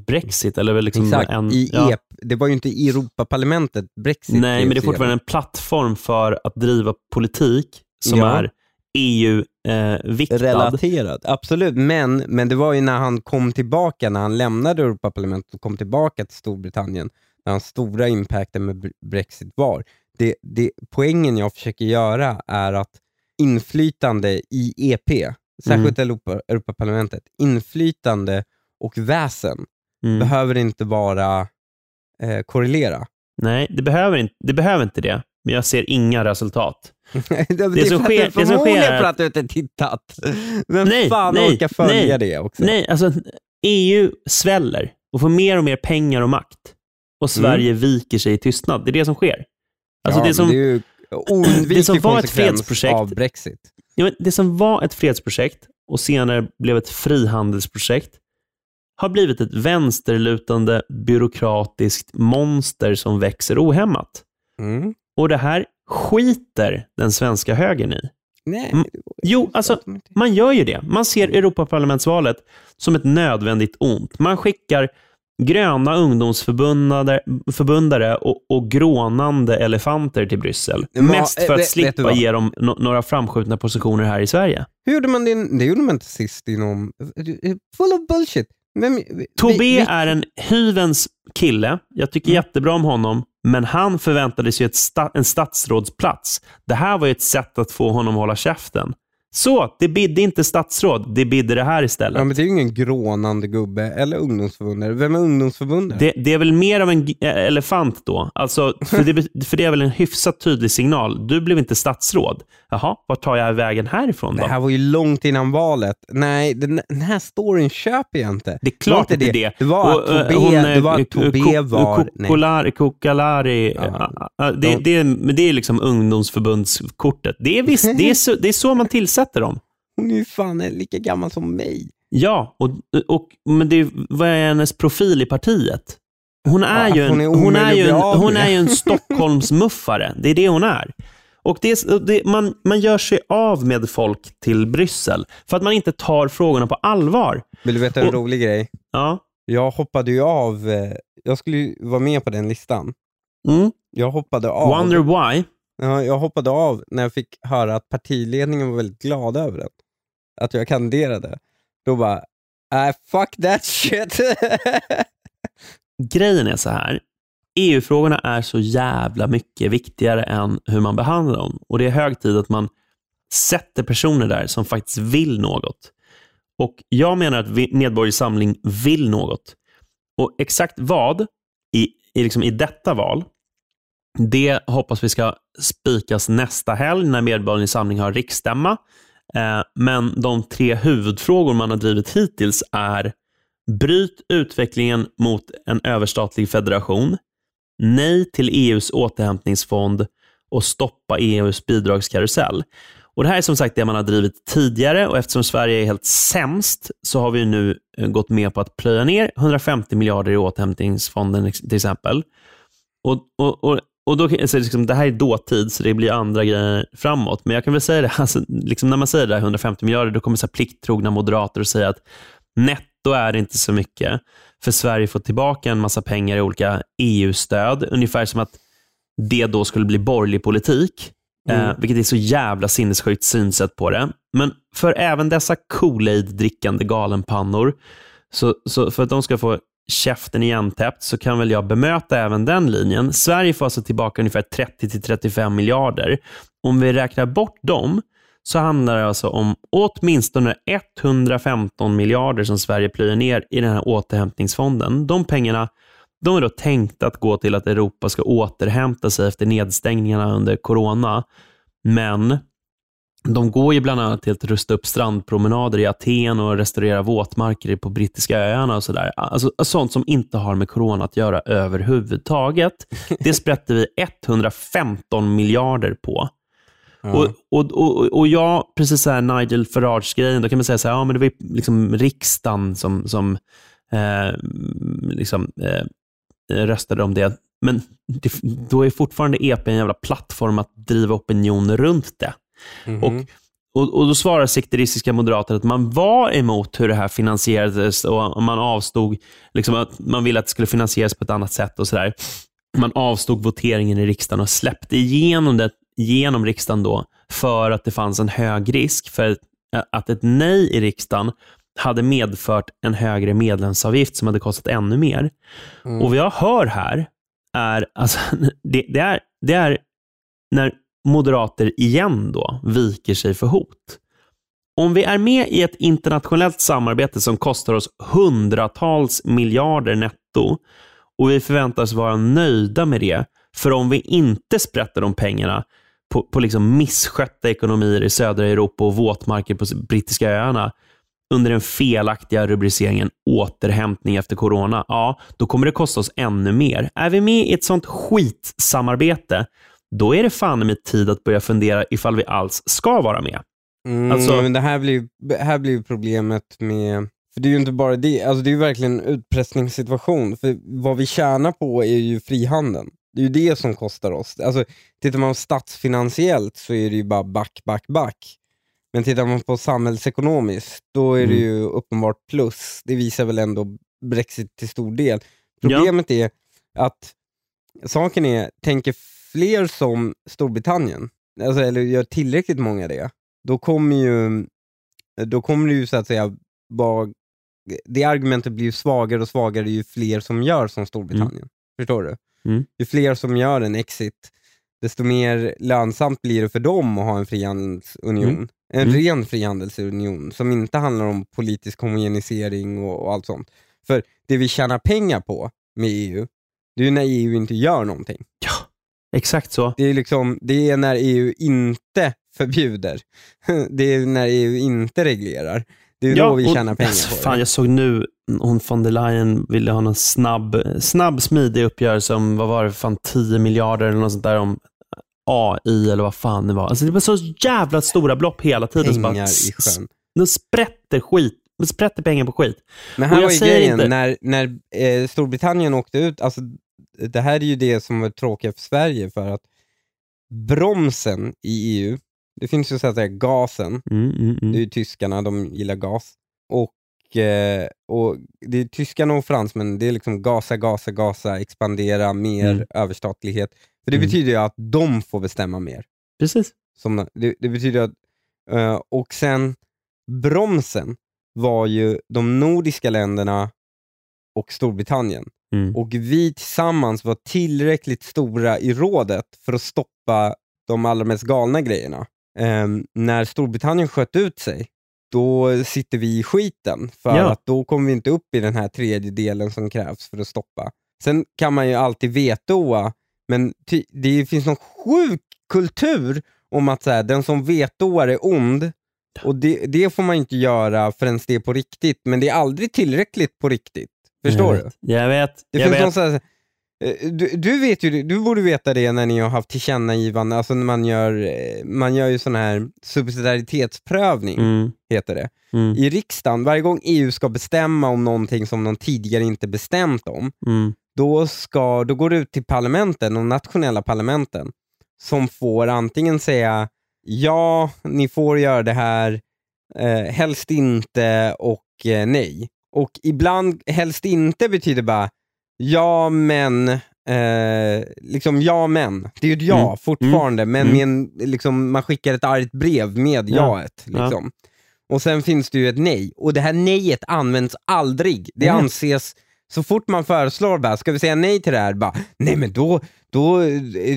Speaker 1: Brexit. Eller väl liksom
Speaker 2: Exakt,
Speaker 1: en,
Speaker 2: i
Speaker 1: ja.
Speaker 2: EP. Det var ju inte i Europaparlamentet Brexit
Speaker 1: Nej, men det är fortfarande en plattform för att driva politik som
Speaker 2: Ja.
Speaker 1: är EU-viktad.
Speaker 2: relaterad. Absolut, men, men det var ju när han kom tillbaka, när han lämnade Europaparlamentet och kom tillbaka till Storbritannien, när hans stora impacten med Bre- Brexit var. Det, det, poängen jag försöker göra är att inflytande i EP, särskilt Europa, Europaparlamentet, inflytande och väsen
Speaker 1: Mm.
Speaker 2: behöver inte bara eh, korrelera.
Speaker 1: Nej, det behöver, inte, det behöver inte det. Men jag ser inga resultat.
Speaker 2: det,
Speaker 1: som
Speaker 2: är för att
Speaker 1: sker- det som sker är
Speaker 2: för
Speaker 1: att-
Speaker 2: du inte tittat. Men
Speaker 1: Nej,
Speaker 2: fan
Speaker 1: nej,
Speaker 2: orkar följa
Speaker 1: nej,
Speaker 2: det också.
Speaker 1: Nej, alltså EU sväller och får mer och mer pengar och makt. Och Sverige viker sig i tystnad. Det är det som sker. Alltså
Speaker 2: Mm. ja,
Speaker 1: det, som,
Speaker 2: det är ju
Speaker 1: det som var ett fredsprojekt-
Speaker 2: av Brexit.
Speaker 1: Ja, men det som var ett fredsprojekt och senare blev ett frihandelsprojekt har blivit ett vänsterlutande byråkratiskt monster som växer ohämmat.
Speaker 2: Mm.
Speaker 1: Och det här skiter den svenska högern i.
Speaker 2: Nej,
Speaker 1: Mm. Jo, alltså, Man gör ju det. Man ser Europaparlamentsvalet som ett nödvändigt ont. Man skickar gröna ungdomsförbundare förbundare och, och grånande elefanter till Bryssel.
Speaker 2: Vad-
Speaker 1: Mest för att
Speaker 2: vet- vet du
Speaker 1: slippa
Speaker 2: vad?
Speaker 1: ge dem no några framskjutna positioner här i Sverige.
Speaker 2: Hur gjorde man det? Det gjorde man inte sist inom... Full of bullshit. Men, vi,
Speaker 1: Tobé
Speaker 2: vi,
Speaker 1: är en hyvens kille. Jag tycker
Speaker 2: Mm.
Speaker 1: jättebra om honom, men han förväntade sig ett sta en statsrådsplats. Det här var ju ett sätt att få honom att hålla käften. Så, det bidde inte statsråd, det bidde det här istället.
Speaker 2: Ja, men det är ju ingen grånande gubbe eller ungdomsförbundare. Vem är ungdomsförbundare?
Speaker 1: Det, det är väl mer av en eh, elefant då? Alltså, för, det, för det är väl en hyfsat tydlig signal. Du blev inte statsråd. Jaha, vart tar jag vägen härifrån
Speaker 2: Det
Speaker 1: då?
Speaker 2: här var ju långt innan valet. Nej, den, den här storyn köper jag inte.
Speaker 1: Det är klart
Speaker 2: det
Speaker 1: att det
Speaker 2: det.
Speaker 1: det.
Speaker 2: Det var att
Speaker 1: Och, eh,
Speaker 2: Tobé,
Speaker 1: hon, eh,
Speaker 2: det var att Tobé var...
Speaker 1: Kokolari,
Speaker 2: Ja.
Speaker 1: ja, det,
Speaker 2: De-
Speaker 1: det, är, men det är liksom ungdomsförbundskortet. Det är, visst, det, är så, det är så man tillsätter dem.
Speaker 2: Hon är ju fan lika gammal som mig.
Speaker 1: Ja, och, och, men det, vad är hennes profil i partiet? Hon är,
Speaker 2: Ja,
Speaker 1: ju, en,
Speaker 2: hon är
Speaker 1: hon är,
Speaker 2: omöjlig
Speaker 1: ju, en, hon är ju en Stockholmsmuffare. Det är det hon är. Och det, det, man, man gör sig av med folk till Bryssel för att man inte tar frågorna på allvar.
Speaker 2: Vill du veta en
Speaker 1: Och-
Speaker 2: rolig grej?
Speaker 1: Ja.
Speaker 2: Jag hoppade ju av, eh, jag skulle ju vara med på den listan.
Speaker 1: Mm.
Speaker 2: Jag hoppade av.
Speaker 1: Wonder why?
Speaker 2: Jag hoppade av när jag fick höra att partiledningen var väldigt glada över den. Att jag kandiderade. Då bara, nej fuck that shit.
Speaker 1: Grejen är så här. EU-frågorna är så jävla mycket viktigare än hur man behandlar dem. Och Det är hög tid att man sätter personer där som faktiskt vill något. Och Jag menar att Medborgerlig Samling vill något. Och exakt vad i, i, liksom i detta val det hoppas vi ska spikas nästa helg när Medborgerlig Samling har riksstämma. Eh, men de tre huvudfrågor man har drivit hittills är Bryt utvecklingen mot en överstatlig federation. Nej till EUs återhämtningsfond och stoppa EUs bidragskarusell. Och Det här är som sagt det man har drivit tidigare och eftersom Sverige är helt sämst så har vi nu eh, gått med på att plöja ner 150 miljarder i återhämtningsfonden till exempel. Och, och, och, och då, alltså liksom, det här är dåtid, så det blir andra grejer framåt. Men jag kan väl säga det, alltså, liksom när man säger det här 150 miljarder, då kommer så här plikttrogna moderater och säga att netto är det inte så mycket, för Sverige får tillbaka en massa pengar i olika EU-stöd, ungefär som att det då skulle bli borgerlig politik. Mm. Eh, vilket är så jävla sinnessjukt synsätt på det. Men för även dessa Kool-Aid-drickande galenpannor, så, så för att de ska få käften igentäppt så kan väl jag bemöta även den linjen. Sverige får alltså tillbaka ungefär 30-35 miljarder. Om vi räknar bort dem så handlar det alltså om åtminstone 115 miljarder som Sverige plöjer ner i den här återhämtningsfonden. De pengarna de är då tänkta att gå till att Europa ska återhämta sig efter nedstängningarna under corona. Men de går ju bland annat till att rusta upp strandpromenader i Aten och restaurera våtmarker på brittiska öarna och sådär. Alltså, sånt som inte har med corona att göra överhuvudtaget. Det sprätter vi 115 miljarder på. Ja. Och, och, och, och jag, precis så här Nigel Farage-grejen, då kan man säga så här, ja, men det var liksom riksdagen som, som eh, liksom, eh, röstade om det. Men det, då är fortfarande EP en jävla plattform att driva opinion runt det. Mm och, och, och Då svarar sekteristiska moderater att man var emot hur det här finansierades och man avstod, liksom att man ville att det skulle finansieras på ett annat sätt och sådär. Man avstod voteringen i riksdagen och släppte igenom det genom riksdagen då för att det fanns en hög risk för att ett nej i riksdagen hade medfört en högre medlemsavgift som hade kostat ännu mer. Mm. Och Vad jag hör här är, alltså, det, det, är, det är när moderater igen då viker sig för hot. Om vi är med i ett internationellt samarbete som kostar oss hundratals miljarder netto och vi förväntas vara nöjda med det, för om vi inte sprätter de pengarna på, på liksom misskötta ekonomier i södra Europa och våtmarker på brittiska öarna under den felaktiga rubriceringen återhämtning efter corona, ja, då kommer det kosta oss ännu mer. Är vi med i ett sånt skitsamarbete, då är det fan med tid att börja fundera ifall vi alls ska vara med.
Speaker 2: Mm, alltså, men det här blir, här blir problemet med för det är ju inte bara det, alltså det är ju verkligen en utpressningssituation. För vad vi tjänar på är ju frihandeln. Det är ju det som kostar oss. Alltså, tittar man statsfinansiellt så är det ju bara back, back, back. Men tittar man på samhällsekonomiskt, då är det mm. ju uppenbart plus. Det visar väl ändå Brexit till stor del. Problemet ja. är att saken är, tänker fler som Storbritannien, alltså, eller gör tillräckligt många det, då kommer ju, då kommer det ju så att säga vara, det argumentet blir ju svagare och svagare ju fler som gör som Storbritannien. Mm. Förstår du? Mm. Ju fler som gör en exit, desto mer lönsamt blir det för dem att ha en frihandelsunion. Mm. En mm. ren frihandelsunion som inte handlar om politisk homogenisering och, och, allt sånt. För det vi tjänar pengar på med EU, det är när EU inte gör någonting.
Speaker 1: Ja, exakt så.
Speaker 2: Det är, liksom, det är när EU inte förbjuder. Det är när EU inte reglerar. Det är ja, då vi tjänar pengar alltså, på det.
Speaker 1: Fan, jag såg nu, hon von der Leyen ville ha en snabb, snabb smidig uppgörelse om, vad var det, fan 10 miljarder eller något sånt där om AI eller vad fan det var. Alltså det var så jävla stora belopp hela tiden.
Speaker 2: Pengar bara, i sjön.
Speaker 1: De sprätter skit. De sprätter pengar på skit.
Speaker 2: Men här var ju grejen, inte... när, när eh, Storbritannien åkte ut, alltså, det här är ju det som var tråkigt för Sverige för att bromsen i EU, det finns ju så att säga gasen, mm, mm, mm. det är ju tyskarna, de gillar gas. Och, eh, och det är tyskarna och fransmän, det är liksom gasa, gasa, gasa, expandera, mer mm. överstatlighet. För det mm. betyder ju att de får bestämma mer.
Speaker 1: Precis.
Speaker 2: Som, det, det betyder att, uh, och sen bromsen var ju de nordiska länderna och Storbritannien. Mm. Och vi tillsammans var tillräckligt stora i rådet för att stoppa de allra mest galna grejerna. Um, när Storbritannien sköt ut sig, då sitter vi i skiten för ja. att då kommer vi inte upp i den här tredje delen som krävs för att stoppa. Sen kan man ju alltid vetoa Men det finns någon sjuk kultur om att så här, den som vetoar är ond. Och det, det får man inte göra förrän det är på riktigt, men det är aldrig tillräckligt på riktigt. Förstår
Speaker 1: jag
Speaker 2: du?
Speaker 1: Jag vet.
Speaker 2: Det
Speaker 1: jag
Speaker 2: finns
Speaker 1: vet.
Speaker 2: någon eh, du, du vet ju, du borde veta det när ni har haft tillkännagivanden, alltså när man gör, eh, man gör ju sån här subsidiaritetsprövning,
Speaker 1: Mm,
Speaker 2: heter det.
Speaker 1: mm,
Speaker 2: I riksdagen, varje gång EU ska bestämma om någonting som de tidigare inte bestämt om,
Speaker 1: mm,
Speaker 2: då, ska, då går det ut till parlamenten, de nationella parlamenten, som får antingen säga ja, ni får göra det här, eh, helst inte och eh, nej. Och ibland helst inte betyder bara ja men, eh, liksom ja men. Det är ju ett ja
Speaker 1: Mm.
Speaker 2: fortfarande, men
Speaker 1: Mm.
Speaker 2: med en, liksom, man skickar ett argt brev med
Speaker 1: Ja.
Speaker 2: jaet.
Speaker 1: Ja.
Speaker 2: Liksom. Och sen finns det ju ett nej, och det här nejet används aldrig. Det
Speaker 1: Mm.
Speaker 2: anses, så fort man föreslår bara, ska vi säga nej till det här? Bara, nej men då, då,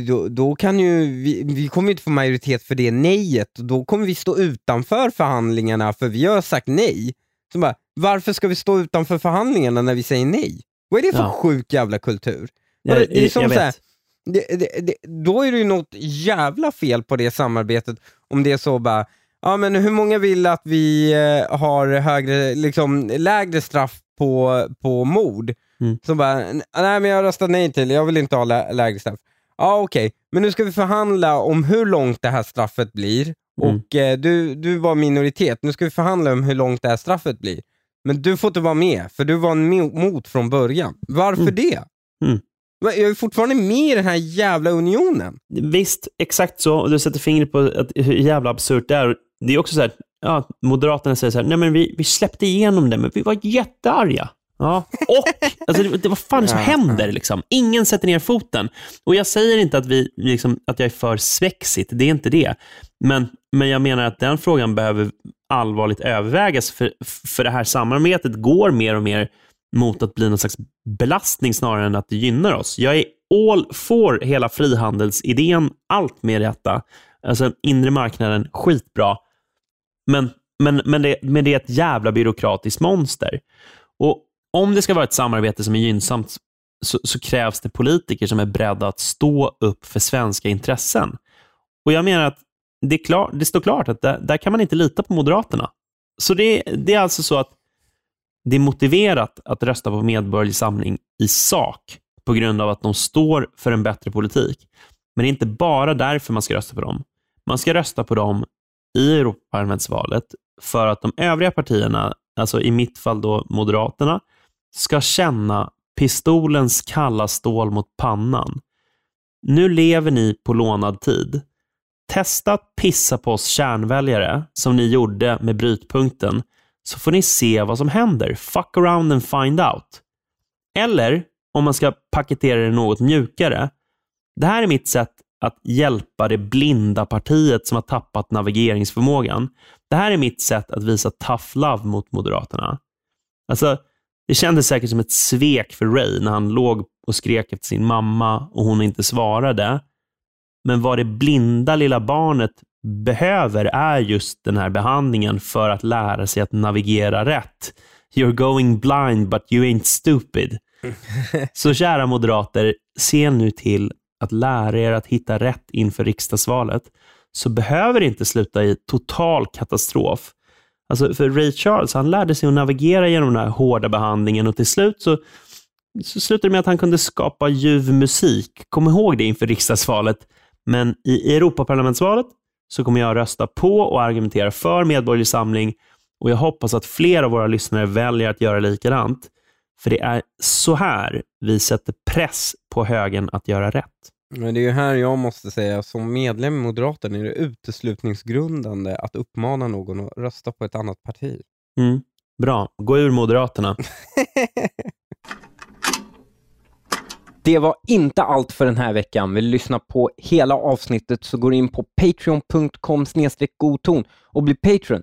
Speaker 2: då, då kan ju, vi, vi kommer inte få majoritet för det nejet, och då kommer vi stå utanför förhandlingarna för vi har sagt nej. Så bara, varför ska vi stå utanför förhandlingarna när vi säger nej? Vad är det för
Speaker 1: Ja.
Speaker 2: sjuk jävla kultur?
Speaker 1: Jag,
Speaker 2: det är
Speaker 1: jag,
Speaker 2: som
Speaker 1: jag
Speaker 2: här, det, det, det, då är det ju något jävla fel på det samarbetet om det är så bara, ja men hur många vill att vi eh, har högre, liksom, lägre straff på, på mord?
Speaker 1: Mm.
Speaker 2: Så bara, nej men jag röstar nej till, jag vill inte ha lä lägre straff. Ja okej, men nu ska vi förhandla om hur långt det här straffet blir
Speaker 1: Mm.
Speaker 2: och eh, du, du var minoritet, nu ska vi förhandla om hur långt det här straffet blir. Men du får inte vara med, för du var en mo- mot från början. Varför
Speaker 1: Mm.
Speaker 2: det?
Speaker 1: Mm.
Speaker 2: Jag är fortfarande med i den här jävla unionen.
Speaker 1: Visst, exakt så. Och du sätter fingret på att, hur jävla absurt det är. Det är också så här, ja, Moderaterna säger så här, nej men vi, vi släppte igenom det, men vi var jättearga. Ja, och, alltså, det, det, vad fan det som händer? Liksom? Ingen sätter ner foten. Och jag säger inte att, vi, liksom, att jag är för svexit, det är inte det. Men, men jag menar att den frågan behöver allvarligt övervägas, för, för det här samarbetet går mer och mer mot att bli någon slags belastning snarare än att det gynnar oss. Jag är all for hela frihandelsidén, allt med detta. Alltså inre marknaden, skitbra. Men, men, men, det, men det är ett jävla byråkratiskt monster. Och om det ska vara ett samarbete som är gynnsamt så, så krävs det politiker som är beredda att stå upp för svenska intressen. Och jag menar att det, klar, det står klart att där, där kan man inte lita på Moderaterna. Så det, det är alltså så att det är motiverat att rösta på Medborgerlig Samling i sak på grund av att de står för en bättre politik. Men det är inte bara därför man ska rösta på dem. Man ska rösta på dem i Europaparlamentsvalet för att de övriga partierna, alltså i mitt fall då Moderaterna, ska känna pistolens kalla stål mot pannan. Nu lever ni på lånad tid. Testa att pissa på oss kärnväljare, som ni gjorde med brytpunkten, så får ni se vad som händer. Fuck around and find out. Eller, om man ska paketera det något mjukare, det här är mitt sätt att hjälpa det blinda partiet som har tappat navigeringsförmågan. Det här är mitt sätt att visa tough love mot Moderaterna. Alltså, det kändes säkert som ett svek för Ray när han låg och skrek efter sin mamma och hon inte svarade. Men vad det blinda lilla barnet behöver är just den här behandlingen för att lära sig att navigera rätt. You're going blind but you ain't stupid. Så kära moderater, se nu till att lära er att hitta rätt inför riksdagsvalet, så behöver det inte sluta i total katastrof. Alltså för Ray Charles, han lärde sig att navigera genom den här hårda behandlingen och till slut så, så slutade det med att han kunde skapa ljuv musik. Kom ihåg det inför riksdagsvalet. Men i Europaparlamentsvalet så kommer jag rösta på och argumentera för Medborgerlig Samling och jag hoppas att fler av våra lyssnare väljer att göra likadant. För det är så här vi sätter press på högen att göra rätt.
Speaker 2: Men det är ju här jag måste säga, som medlem i Moderaterna är det uteslutningsgrundande att uppmana någon att rösta på ett annat parti.
Speaker 1: Mm. Bra, gå ur Moderaterna.
Speaker 2: Det var inte allt för den här veckan. Vill du lyssna på hela avsnittet så går du in på patreon.com godton och bli Patreon.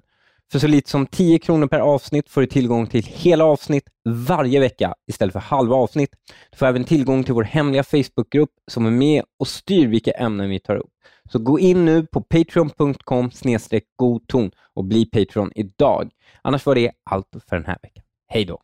Speaker 2: För så lite som 10 kronor per avsnitt får du tillgång till hela avsnitt varje vecka istället för halva avsnitt. Du får även tillgång till vår hemliga Facebookgrupp som är med och styr vilka ämnen vi tar upp. Så gå in nu på patreon.com godton och bli Patreon idag. Annars var det allt för den här veckan. Hej då!